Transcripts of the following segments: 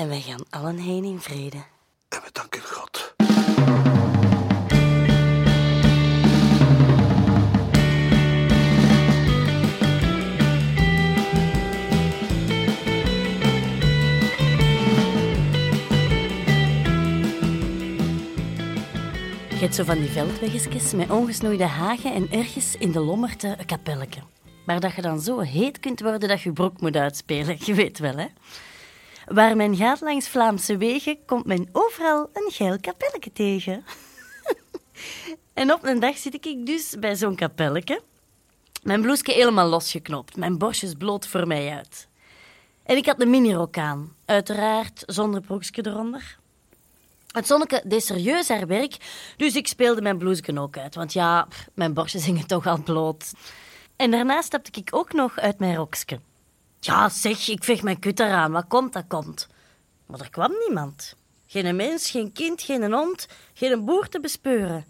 En wij gaan allen heen in vrede. En we danken God. Je hebt zo van die veldweggetjes met ongesnoeide hagen en ergens in de lommerte een kapelletje. Maar dat je dan zo heet kunt worden dat je broek moet uitspelen. Je weet wel, hè? Waar men gaat langs Vlaamse wegen, komt men overal een geil kapelletje tegen. en op een dag zit ik dus bij zo'n kapelletje. Mijn bloesje helemaal losgeknopt, mijn borstjes bloot voor mij uit. En ik had een minirok aan, uiteraard zonder broekje eronder. Het zonneke deed serieus haar werk, dus ik speelde mijn bloesje ook uit. Want ja, mijn borstjes hingen toch al bloot. En daarna stapte ik ook nog uit mijn rokske. Ja, zeg, ik veeg mijn kut eraan. Wat komt, dat komt. Maar er kwam niemand. Geen mens, geen kind, geen hond, geen boer te bespeuren.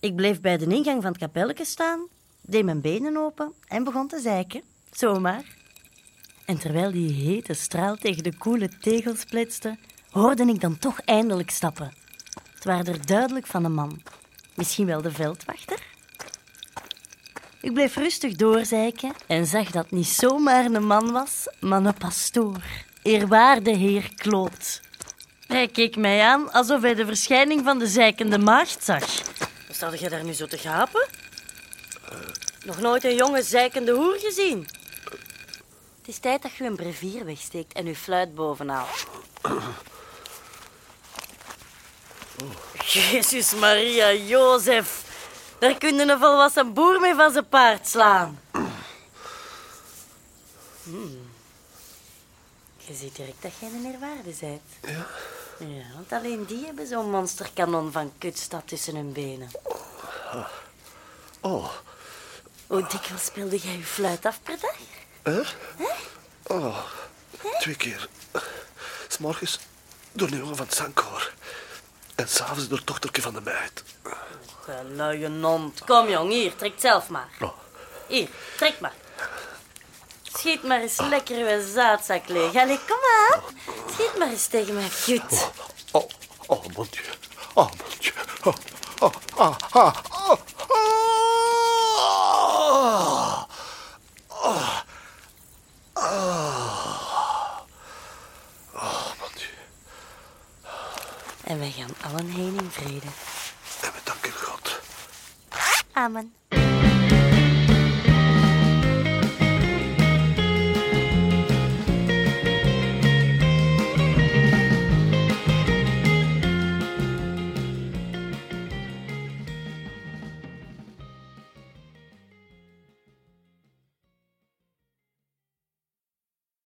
Ik bleef bij de ingang van het kapelletje staan, deed mijn benen open en begon te zeiken. Zomaar. En terwijl die hete straal tegen de koele tegels pletste, hoorde ik dan toch eindelijk stappen. Het waren er duidelijk van een man. Misschien wel de veldwachter? Ik bleef rustig doorzeiken en zag dat niet zomaar een man was, maar een pastoor. Eerwaarde heer Kloot. Hij keek mij aan alsof hij de verschijning van de zeikende maagd zag. Sta je daar nu zo te gapen? Nog nooit een jonge zeikende hoer gezien. Het is tijd dat je een brevier wegsteekt en je fluit bovenhaalt. Jezus Maria Jozef. Daar kun je een volwassen boer mee van zijn paard slaan. Hmm. Je ziet direct dat jij een eerwaarde bent. Ja? Ja, want alleen die hebben zo'n monsterkanon van kutstad tussen hun benen. Oh, Hoe dikwijls speelde jij je fluit af per dag? hè? Oh, twee keer. S'morgens door de jongen van het zangkoor. En s'avonds door het dochtertje van de meid. Luie hond. Kom jong, hier, trek zelf maar. Oh. Hier, trek maar. Schiet maar eens lekker uw zaadzak leeg. Allee, kom aan. Schiet maar eens tegen mijn kut. Oh, oh, mon dieu. Oh, mon dieu. Oh, oh, ah, ah, oh, oh. Oh, mon dieu. En wij gaan allen heen in vrede. En we danken God. Amen.